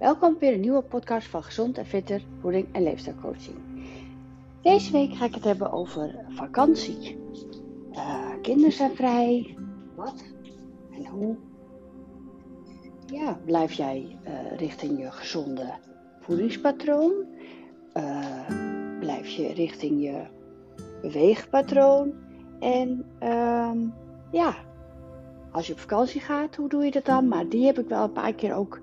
Welkom bij een nieuwe podcast van Gezond en Fitter Voeding en Leefstijlcoaching. Deze week ga ik het hebben over vakantie. Uh, kinderen zijn vrij. Wat en hoe? Ja, blijf jij uh, richting je gezonde voedingspatroon? Uh, blijf je richting je beweegpatroon? En uh, ja, als je op vakantie gaat, hoe doe je dat dan? Maar die heb ik wel een paar keer ook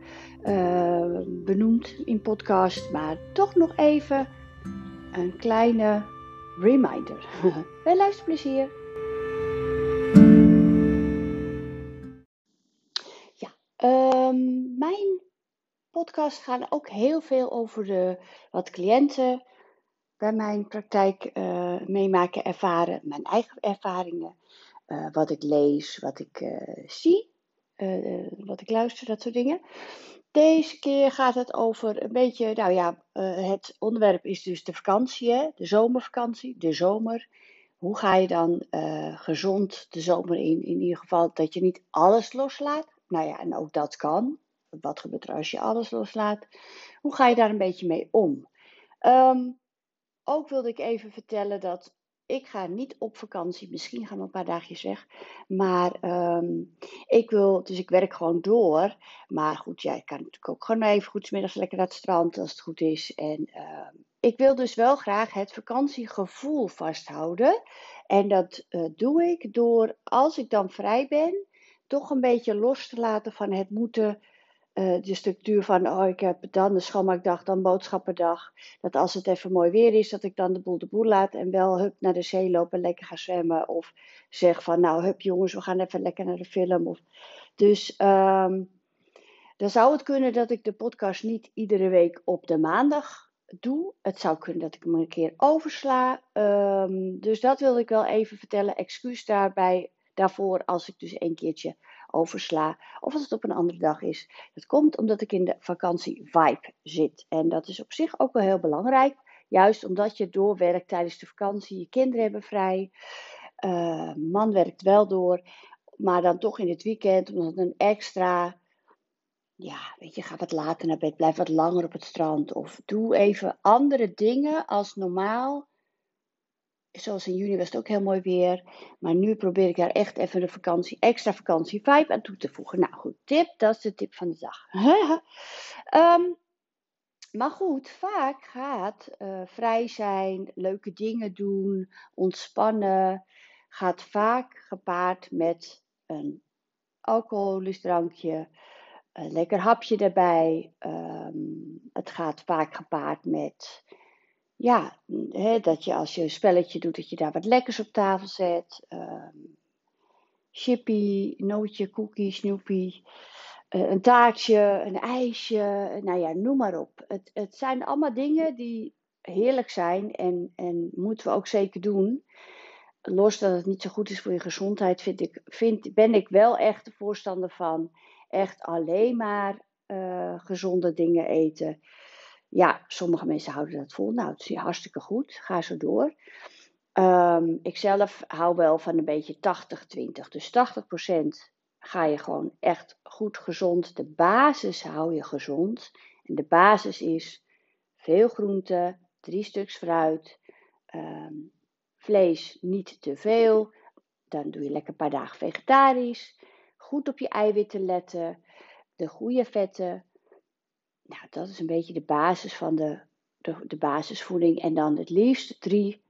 uh, benoemd in podcast. Maar toch nog even een kleine reminder. Veel luisterplezier. Ja, um, mijn podcast gaan ook heel veel over de, wat cliënten bij mijn praktijk uh, meemaken, ervaren, mijn eigen ervaringen. Uh, wat ik lees, wat ik uh, zie, wat ik luister, dat soort dingen. Deze keer gaat het over een beetje, nou ja, het onderwerp is dus de vakantie, hè? de zomervakantie, de zomer. Hoe ga je dan gezond de zomer in? In ieder geval dat je niet alles loslaat. Nou ja, en ook dat kan. Wat gebeurt er als je alles loslaat? Hoe ga je daar een beetje mee om? Um, ook wilde ik even vertellen dat ik ga niet op vakantie. Misschien gaan we een paar dagjes weg. Maar um, ik wil, dus ik werk gewoon door. Maar goed, jij kan natuurlijk ook gewoon even goed middags lekker naar het strand als het goed is. En uh, ik wil dus wel graag het vakantiegevoel vasthouden. En dat uh, doe ik door, als ik dan vrij ben, toch een beetje los te laten van het moeten de structuur van, oh, ik heb dan de schoonmaakdag, dan boodschappendag. Dat als het even mooi weer is, dat ik dan de boel de boel laat en wel hup naar de zee loop en lekker ga zwemmen. Of zeg van, nou hup jongens, we gaan even lekker naar de film. Of, dus um, dan zou het kunnen dat ik de podcast niet iedere week op de maandag doe. Het zou kunnen dat ik hem een keer oversla. Um, dus dat wilde ik wel even vertellen. Excuus daarbij, daarvoor als ik dus een keertje oversla. Of als het op een andere dag is. Dat komt omdat ik in de vakantie vibe zit. En dat is op zich ook wel heel belangrijk. Juist omdat je doorwerkt tijdens de vakantie. Je kinderen hebben vrij. Uh, man werkt wel door. Maar dan toch in het weekend. Omdat een extra ja, weet je, ga wat later naar bed, blijf wat langer op het strand. Of doe even andere dingen als normaal zoals in juni was het ook heel mooi weer. Maar nu probeer ik daar echt even de vakantie, extra vakantie vibe aan toe te voegen. Nou goed, tip, dat is de tip van de dag. um, maar goed, vaak gaat uh, vrij zijn, leuke dingen doen, ontspannen, gaat vaak gepaard met een alcoholisch drankje, een lekker hapje erbij. Um, het gaat vaak gepaard met ja, hè, dat je als je een spelletje doet, dat je daar wat lekkers op tafel zet. Um, chippy, nootje, cookie, snoepie. Uh, een taartje, een ijsje, nou ja, noem maar op. Het, het zijn allemaal dingen die heerlijk zijn en, en moeten we ook zeker doen. Los dat het niet zo goed is voor je gezondheid, vind ik, vind, ben ik wel echt de voorstander van echt alleen maar uh, gezonde dingen eten. Ja, sommige mensen houden dat vol. Nou, het is hartstikke goed. Ga zo door. Um, ik zelf hou wel van een beetje 80-20. Dus 80% ga je gewoon echt goed gezond. De basis hou je gezond. En de basis is veel groente, drie stuks fruit, um, vlees niet te veel. Dan doe je lekker een paar dagen vegetarisch. Goed op je eiwitten letten. De goede vetten. Nou, dat is een beetje de basis van de, de, de basisvoeding. En dan het liefst drie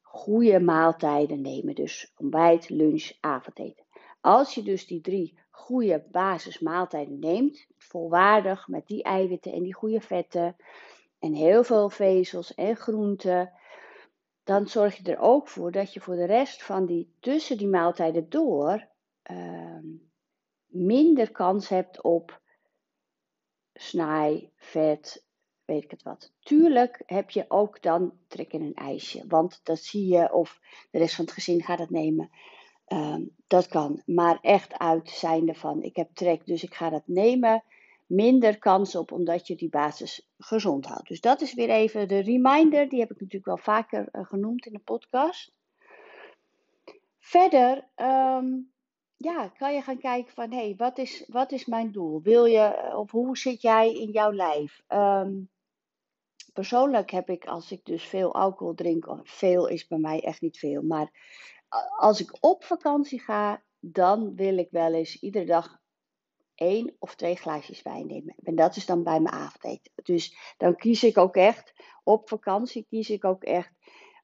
goede maaltijden nemen. Dus ontbijt, lunch, avondeten. Als je dus die drie goede basismaaltijden neemt, volwaardig met die eiwitten en die goede vetten en heel veel vezels en groenten, dan zorg je er ook voor dat je voor de rest van die tussen die maaltijden door uh, minder kans hebt op snaai, vet, weet ik het wat. Tuurlijk heb je ook dan trek in een ijsje. Want dat zie je of de rest van het gezin gaat het nemen. Um, dat kan. Maar echt uit zijnde van ik heb trek, dus ik ga dat nemen. Minder kans op omdat je die basis gezond houdt. Dus dat is weer even de reminder. Die heb ik natuurlijk wel vaker uh, genoemd in de podcast. Verder um, ja, kan je gaan kijken van, hé, hey, wat, is, wat is mijn doel? Wil je, of hoe zit jij in jouw lijf? Ehm, persoonlijk heb ik, als ik dus veel alcohol drink, veel is bij mij echt niet veel, maar als ik op vakantie ga, dan wil ik wel eens iedere dag één of twee glaasjes wijn nemen. En dat is dan bij mijn avondeten. Dus dan kies ik ook echt, op vakantie kies ik ook echt,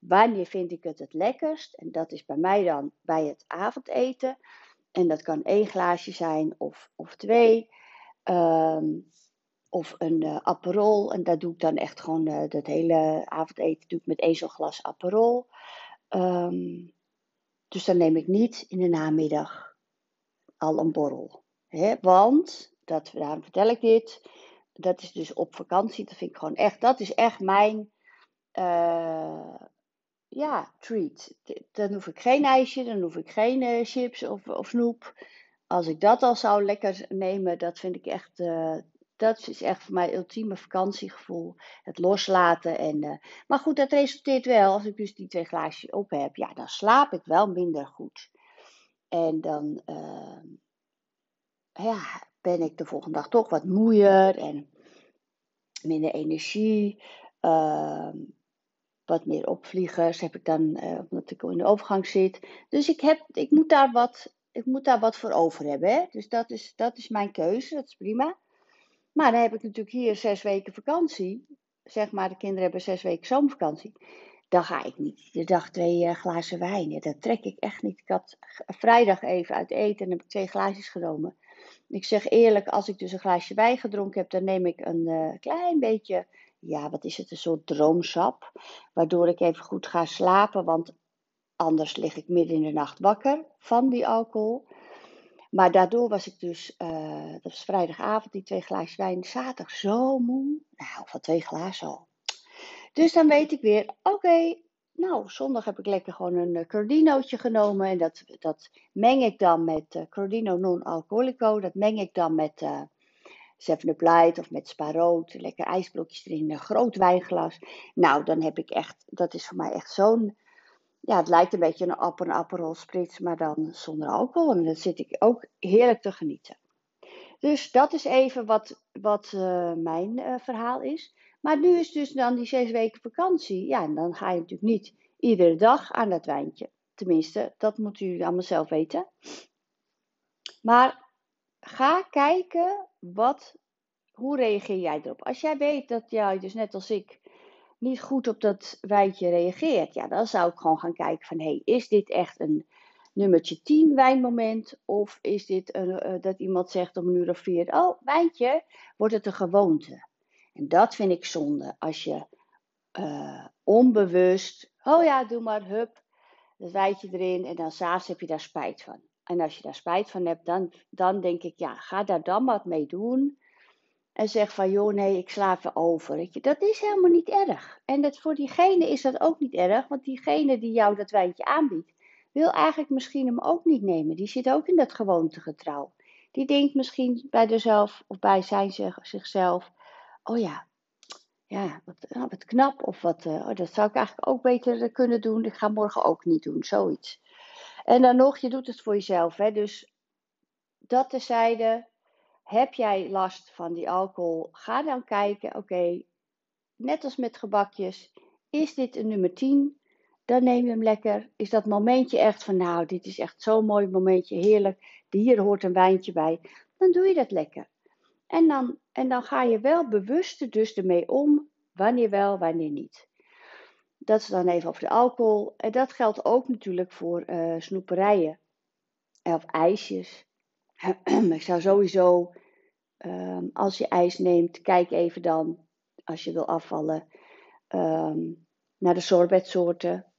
wanneer vind ik het het lekkerst? En dat is bij mij dan bij het avondeten. En dat kan één glaasje zijn of, of twee. Ehm, of een uh, aperol. En dat doe ik dan echt gewoon uh, dat hele avondeten doe ik met één zo'n glas aperol. Um, dus dan neem ik niet in de namiddag al een borrel. Hè? Want, dat, daarom vertel ik dit, dat is dus op vakantie. Dat vind ik gewoon echt, dat is echt mijn uh, ja, treat. Dan hoef ik geen ijsje, dan hoef ik geen uh, chips of, of snoep. Als ik dat al zou lekker nemen, dat vind ik echt, uh, dat is echt voor mij ultieme vakantiegevoel. Het loslaten. En, uh, maar goed, dat resulteert wel, als ik dus die twee glaasjes op heb, ja, dan slaap ik wel minder goed. En dan ja, ben ik de volgende dag toch wat moeier en minder energie. Wat meer opvliegers heb ik dan, uh, omdat ik in de overgang zit. Dus ik, heb, ik, moet, daar wat, ik moet daar wat voor over hebben. Hè? Dus dat is, dat is mijn keuze, dat is prima. Maar dan heb ik natuurlijk hier zes weken vakantie. Zeg maar, de kinderen hebben zes weken zomervakantie. Dan ga ik niet de dag twee uh, glazen wijn. Dat trek ik echt niet. Ik had vrijdag even uit eten en heb ik twee glaasjes genomen. Ik zeg eerlijk, als ik dus een glaasje wijn gedronken heb, dan neem ik een uh, klein beetje, ja, wat is het, een soort droomsap. Waardoor ik even goed ga slapen, want anders lig ik midden in de nacht wakker van die alcohol. Maar daardoor was ik dus, uh, dat was vrijdagavond, die twee glaasjes wijn, zaterdag zo moe. Nou, van twee glazen al. Dus dan weet ik weer, oké, nou, zondag heb ik lekker gewoon een uh, Crodinootje genomen. En dat, dat meng ik dan met uh, Crodino non-alcoholico. Dat meng ik dan met Seven Up Light of met Sparoot. Lekker ijsblokjes erin, een groot wijnglas. Nou, dan heb ik echt, dat is voor mij echt zo'n... Ja, het lijkt een beetje een apper, een Aperol Spritz, maar dan zonder alcohol. En dan zit ik ook heerlijk te genieten. Dus dat is even wat, wat mijn verhaal is. Maar nu is dus dan die zes weken vakantie. Ja, en dan ga je natuurlijk niet iedere dag aan dat wijntje. Tenminste, dat moeten jullie allemaal zelf weten. Maar ga kijken wat, hoe reageer jij erop. Als jij weet dat jij, dus net als ik, niet goed op dat wijntje reageert. Ja, dan zou ik gewoon gaan kijken van, hey, is dit echt een nummertje 10 wijnmoment? Of is dit een, uh, dat iemand zegt om een uur of vier, oh, wijntje, wordt het een gewoonte? En dat vind ik zonde. Als je uh, onbewust, oh ja, doe maar, hup, dat wijtje erin en dan s'avonds heb je daar spijt van. En als je daar spijt van hebt, dan, dan denk ik, ja, ga daar dan wat mee doen. En zeg van, joh, nee, ik sla even over. Dat is helemaal niet erg. En dat, voor diegene is dat ook niet erg, want diegene die jou dat wijntje aanbiedt, wil eigenlijk misschien hem ook niet nemen. Die zit ook in dat gewoontegetrouw. Die denkt misschien bij zichzelf of bij zijn zichzelf, oh ja, ja, wat, wat knap. Of wat, uh, dat zou ik eigenlijk ook beter kunnen doen. Ik ga morgen ook niet doen, zoiets. En dan nog, je doet het voor jezelf. Hè? Dus dat tezijde, heb jij last van die alcohol? Ga dan kijken, oké, net als met gebakjes, is dit een nummer 10? Dan neem je hem lekker. Is dat momentje echt van, nou, dit is echt zo'n mooi momentje, heerlijk. Hier hoort een wijntje bij. Dan doe je dat lekker. En dan, en dan ga je wel bewuster dus ermee om, wanneer wel, wanneer niet. Dat is dan even over de alcohol. En dat geldt ook natuurlijk voor uh, snoeperijen of ijsjes. Ik zou sowieso, um, als je ijs neemt, kijk even dan, als je wil afvallen, um, naar de sorbetsoorten.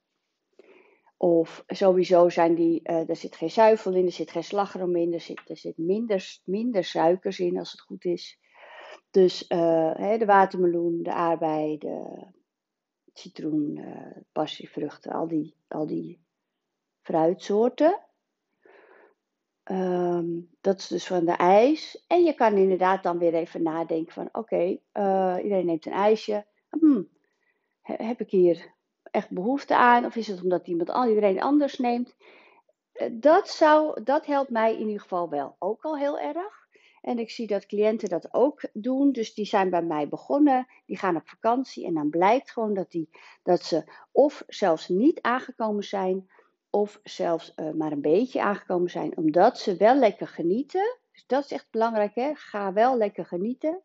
Of sowieso zijn die, uh, er zit geen zuivel in, er zit geen slagroom in, er zit, er zit minder, minder suikers in als het goed is. Dus hè, de watermeloen, de aardbei, citroen, uh, passievruchten, al die, al die fruitsoorten. Um, dat is dus van de ijs. En je kan inderdaad dan weer even nadenken van oké, uh, iedereen neemt een ijsje. Hmm, heb ik hier echt behoefte aan? Of is het omdat iemand, iedereen anders neemt? eh, dat, zou, dat helpt mij in ieder geval wel ook al heel erg. En ik zie dat cliënten dat ook doen. Dus die zijn bij mij begonnen. Die gaan op vakantie. En dan blijkt gewoon dat, die, dat ze of zelfs niet aangekomen zijn. Of zelfs uh, maar een beetje aangekomen zijn. Omdat ze wel lekker genieten. Dus dat is echt belangrijk. Hè? Ga wel lekker genieten.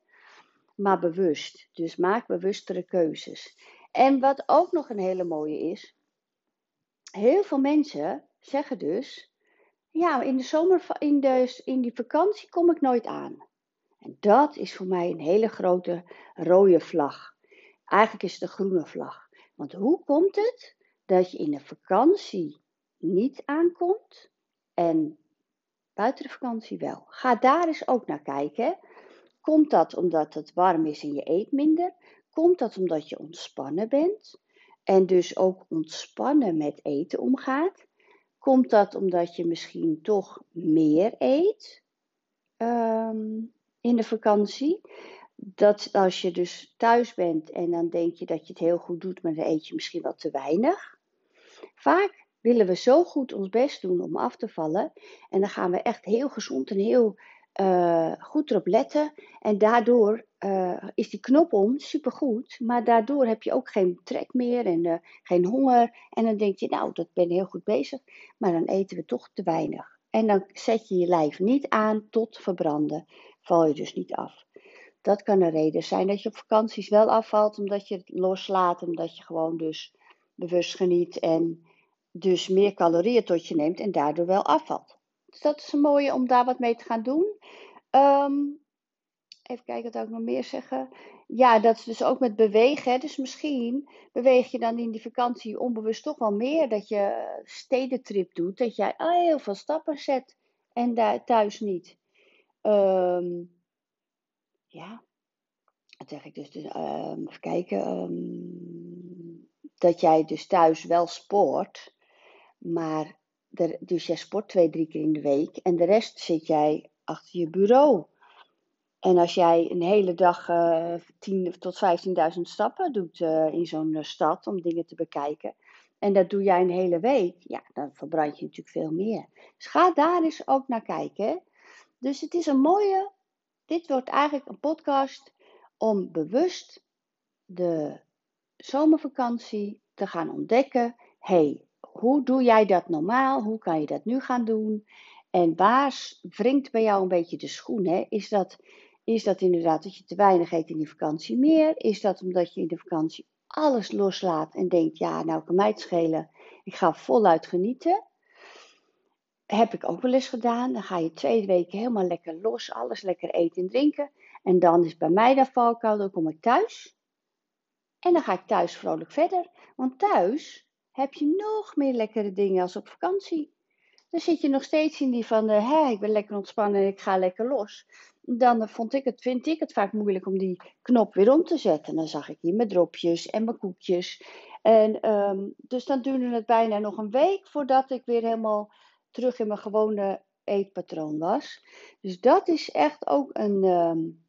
Maar bewust. Dus maak bewustere keuzes. En wat ook nog een hele mooie is. Heel veel mensen zeggen dus ja, in de zomer, in, de, in die vakantie kom ik nooit aan. En dat is voor mij een hele grote rode vlag. Eigenlijk is het een groene vlag. Want hoe komt het dat je in de vakantie niet aankomt en buiten de vakantie wel? Ga daar eens ook naar kijken. Komt dat omdat het warm is en je eet minder? Komt dat omdat je ontspannen bent en dus ook ontspannen met eten omgaat? Komt dat omdat je misschien toch meer eet ehm, in de vakantie? Dat als je dus thuis bent en dan denk je dat je het heel goed doet, maar dan eet je misschien wat te weinig. Vaak willen we zo goed ons best doen om af te vallen. En dan gaan we echt heel gezond en heel uh, goed erop letten. En daardoor uh, is die knop om supergoed. Maar daardoor heb je ook geen trek meer en uh, geen honger. En dan denk je, nou, dat ben heel goed bezig. Maar dan eten we toch te weinig. En dan zet je je lijf niet aan tot verbranden. Val je dus niet af. Dat kan een reden zijn dat je op vakanties wel afvalt. Omdat je het loslaat. Omdat je gewoon dus bewust geniet. En dus meer calorieën tot je neemt. En daardoor wel afvalt. Dus dat is een mooie om daar wat mee te gaan doen. Um, even kijken wat ik nog meer zeggen. Ja, dat is dus ook met bewegen. Dus misschien beweeg je dan in die vakantie onbewust toch wel meer. Dat je stedentrip doet. Dat jij heel veel stappen zet en daar thuis niet. Um, ja, dat zeg ik dus. dus um, even kijken. Dat jij dus thuis wel sport. Maar dus jij sport twee, drie keer in de week. En de rest zit jij achter je bureau. En als jij een hele dag uh, 10 tot 15.000 stappen doet uh, in zo'n uh, stad om dingen te bekijken. En dat doe jij een hele week. Ja, dan verbrand je natuurlijk veel meer. Dus ga daar eens ook naar kijken. Dus het is een mooie. Dit wordt eigenlijk een podcast om bewust de zomervakantie te gaan ontdekken. hey, hoe doe jij dat normaal? Hoe kan je dat nu gaan doen? En waar wringt bij jou een beetje de schoen? Hè? Is, dat, is dat inderdaad dat je te weinig eet in die vakantie meer? Is dat omdat je in de vakantie alles loslaat en denkt, ja, nou kan mij het schelen. Ik ga voluit genieten. Heb ik ook wel eens gedaan. Dan ga je twee weken helemaal lekker los, alles lekker eten en drinken. En dan is bij mij dat valkuil, dan kom ik thuis. En dan ga ik thuis vrolijk verder. Want thuis heb je nog meer lekkere dingen als op vakantie. Dan zit je nog steeds in die van, de, hè, ik ben lekker ontspannen en ik ga lekker los. Dan vond ik het, vind ik het vaak moeilijk om die knop weer om te zetten. Dan zag ik hier mijn dropjes en mijn koekjes. En, um, dus dan duurde het bijna nog een week voordat ik weer helemaal terug in mijn gewone eetpatroon was. Dus dat is echt ook een, um,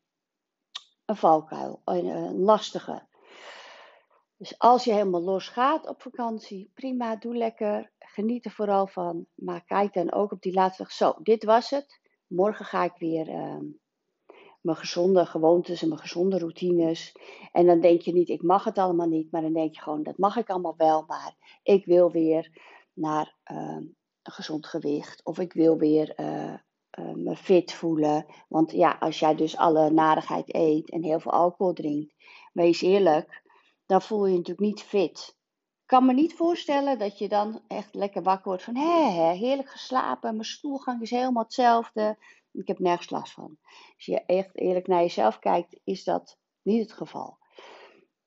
een valkuil, een, een lastige. Dus als je helemaal los gaat op vakantie, prima, doe lekker. Geniet er vooral van. Maar kijk dan ook op die laatste dag. Zo, dit was het. Morgen ga ik weer uh, mijn gezonde gewoontes en mijn gezonde routines. En dan denk je niet, ik mag het allemaal niet. Maar dan denk je gewoon, dat mag ik allemaal wel. Maar ik wil weer naar uh, een gezond gewicht. Of ik wil weer uh, me fit voelen. Want ja, als jij dus alle narigheid eet en heel veel alcohol drinkt. Wees eerlijk dan voel je je natuurlijk niet fit. Ik kan me niet voorstellen dat je dan echt lekker wakker wordt van hé, hé heerlijk geslapen, mijn stoelgang is helemaal hetzelfde. Ik heb nergens last van. Als je echt eerlijk naar jezelf kijkt, is dat niet het geval.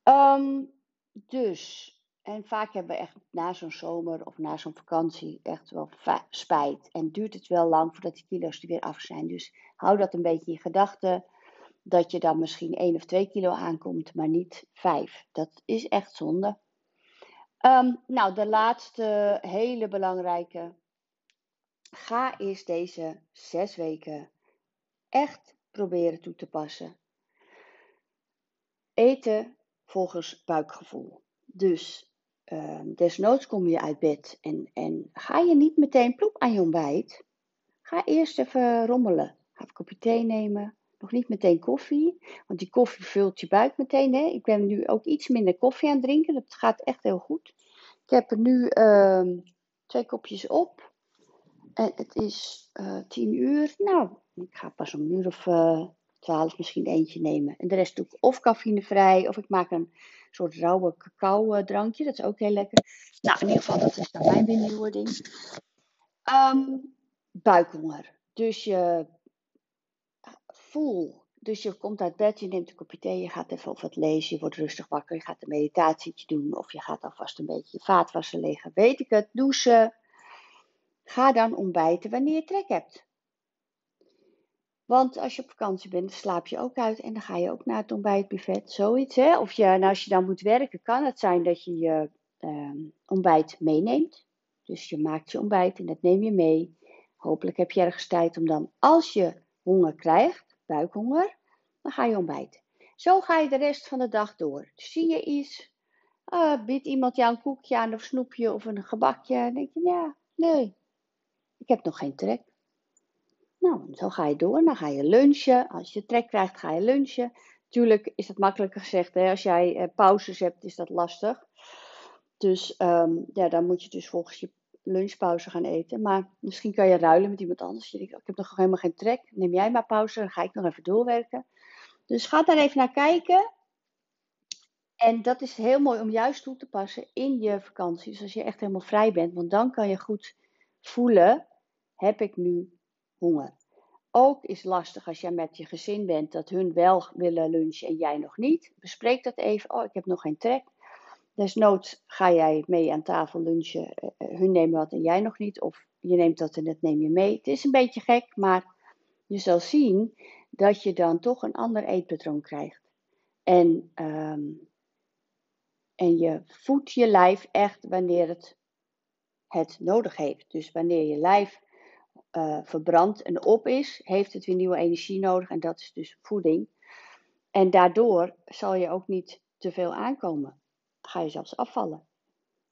Um, dus, en vaak hebben we echt na zo'n zomer of na zo'n vakantie echt wel spijt. En duurt het wel lang voordat die kilo's er weer af zijn. Dus hou dat een beetje in gedachten dat je dan misschien 1 of 2 kilo aankomt, maar niet 5. Dat is echt zonde. Um, nou, de laatste hele belangrijke. Ga eens deze zes weken echt proberen toe te passen. Eten volgens buikgevoel. Dus ehm, desnoods kom je uit bed en, en ga je niet meteen ploep aan je ontbijt. Ga eerst even rommelen. Ga een kopje thee nemen. Nog niet meteen koffie, want die koffie vult je buik meteen. Hè? Ik ben nu ook iets minder koffie aan het drinken. Dat gaat echt heel goed. Ik heb er nu ehm, twee kopjes op. En het is uh, tien uur. Nou, ik ga pas om een uur of uh, twaalf misschien eentje nemen. En de rest doe ik of cafeïnevrij of ik maak een soort rauwe cacao drankje. Dat is ook heel lekker. Nou, in ieder geval, dat is dan mijn binnenwording. Um, buikhonger. Dus je Dus je komt uit bed, je neemt een kopje thee, je gaat even of wat lezen, je wordt rustig wakker, je gaat een meditatietje doen of je gaat alvast een beetje je vaatwassen leggen, weet ik het, douchen. Ga dan ontbijten wanneer je trek hebt. Want als je op vakantie bent, slaap je ook uit en dan ga je ook naar het ontbijtbuffet. Zoiets, hè? Of je, nou, als je dan moet werken, kan het zijn dat je je ehm, ontbijt meeneemt. Dus je maakt je ontbijt en dat neem je mee. Hopelijk heb je ergens tijd om dan, als je honger krijgt, buikhonger, dan ga je ontbijten. Zo ga je de rest van de dag door. Zie je iets, uh, biedt iemand jou een koekje aan of snoepje of een gebakje, dan denk je, ja, nee, ik heb nog geen trek. Nou, zo ga je door. Dan ga je lunchen. Als je trek krijgt, ga je lunchen. Tuurlijk is dat makkelijker gezegd. Hè? Als jij uh, pauzes hebt, is dat lastig. Dus um, ja, dan moet je dus volgens je lunchpauze gaan eten. Maar misschien kan je ruilen met iemand anders. Ik heb nog helemaal geen trek. Neem jij maar pauze, dan ga ik nog even doorwerken. Dus ga daar even naar kijken. En dat is heel mooi om juist toe te passen in je vakantie. Dus als je echt helemaal vrij bent. Want dan kan je goed voelen, heb ik nu honger. Ook is lastig als jij met je gezin bent, dat hun wel willen lunchen en jij nog niet. Bespreek dat even. Oh, ik heb nog geen trek. Desnoods ga jij mee aan tafel lunchen. Eh, eh, hun nemen wat en jij nog niet. Of je neemt dat en dat neem je mee. Het is een beetje gek, maar je zal zien dat je dan toch een ander eetpatroon krijgt. En, um, en je voedt je lijf echt wanneer het het nodig heeft. Dus wanneer je lijf uh, verbrandt en op is, heeft het weer nieuwe energie nodig. En dat is dus voeding. En daardoor zal je ook niet te veel aankomen ga je zelfs afvallen.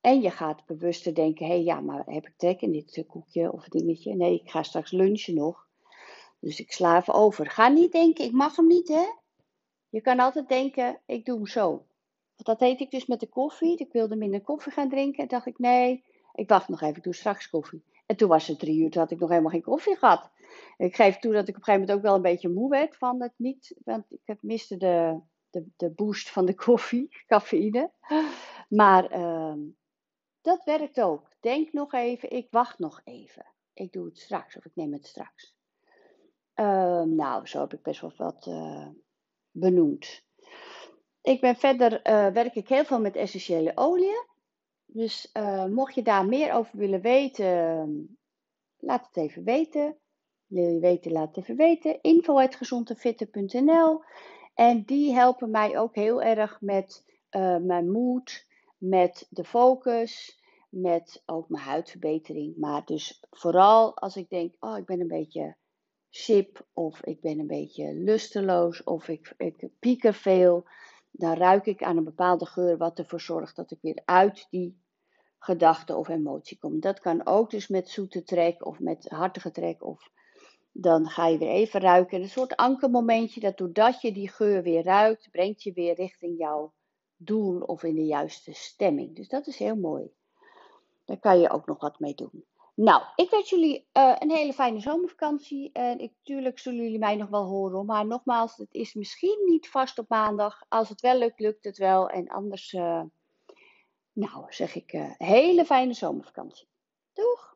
En je gaat bewuster denken: hé, hey, ja, maar heb ik trek in dit koekje of dingetje? Nee, ik ga straks lunchen nog. Dus ik sla even over. Ga niet denken: ik mag hem niet, hè? Je kan altijd denken: ik doe hem zo. Want dat deed ik dus met de koffie. Ik wilde minder koffie gaan drinken. En dacht ik: nee, ik wacht nog even, ik doe straks koffie. En toen was het drie uur, toen had ik nog helemaal geen koffie gehad. Ik geef toe dat ik op een gegeven moment ook wel een beetje moe werd van het niet. Want ik miste de, de, de boost van de koffie, cafeïne. Maar uh, dat werkt ook. Denk nog even, ik wacht nog even. Ik doe het straks of ik neem het straks. Uh, nou, zo heb ik best wel wat uh, benoemd. Ik ben verder, uh, werk ik heel veel met essentiële oliën. Dus uh, mocht je daar meer over willen weten, laat het even weten. Wil je weten, laat het even weten. info.gezondefitte.nl en die helpen mij ook heel erg met uh, mijn moed, met de focus, met ook mijn huidverbetering. Maar dus vooral als ik denk, oh ik ben een beetje sip of ik ben een beetje lusteloos of ik, ik pieker veel. Dan ruik ik aan een bepaalde geur wat ervoor zorgt dat ik weer uit die gedachte of emotie kom. Dat kan ook dus met zoete trek of met hartige trek of dan ga je weer even ruiken. Een soort ankermomentje dat doordat je die geur weer ruikt, brengt je weer richting jouw doel of in de juiste stemming. Dus dat is heel mooi. Daar kan je ook nog wat mee doen. Nou, ik wens jullie uh, een hele fijne zomervakantie. En natuurlijk zullen jullie mij nog wel horen. Maar nogmaals, het is misschien niet vast op maandag. Als het wel lukt, lukt het wel. En anders, uh, nou zeg ik, uh, hele fijne zomervakantie. Doeg!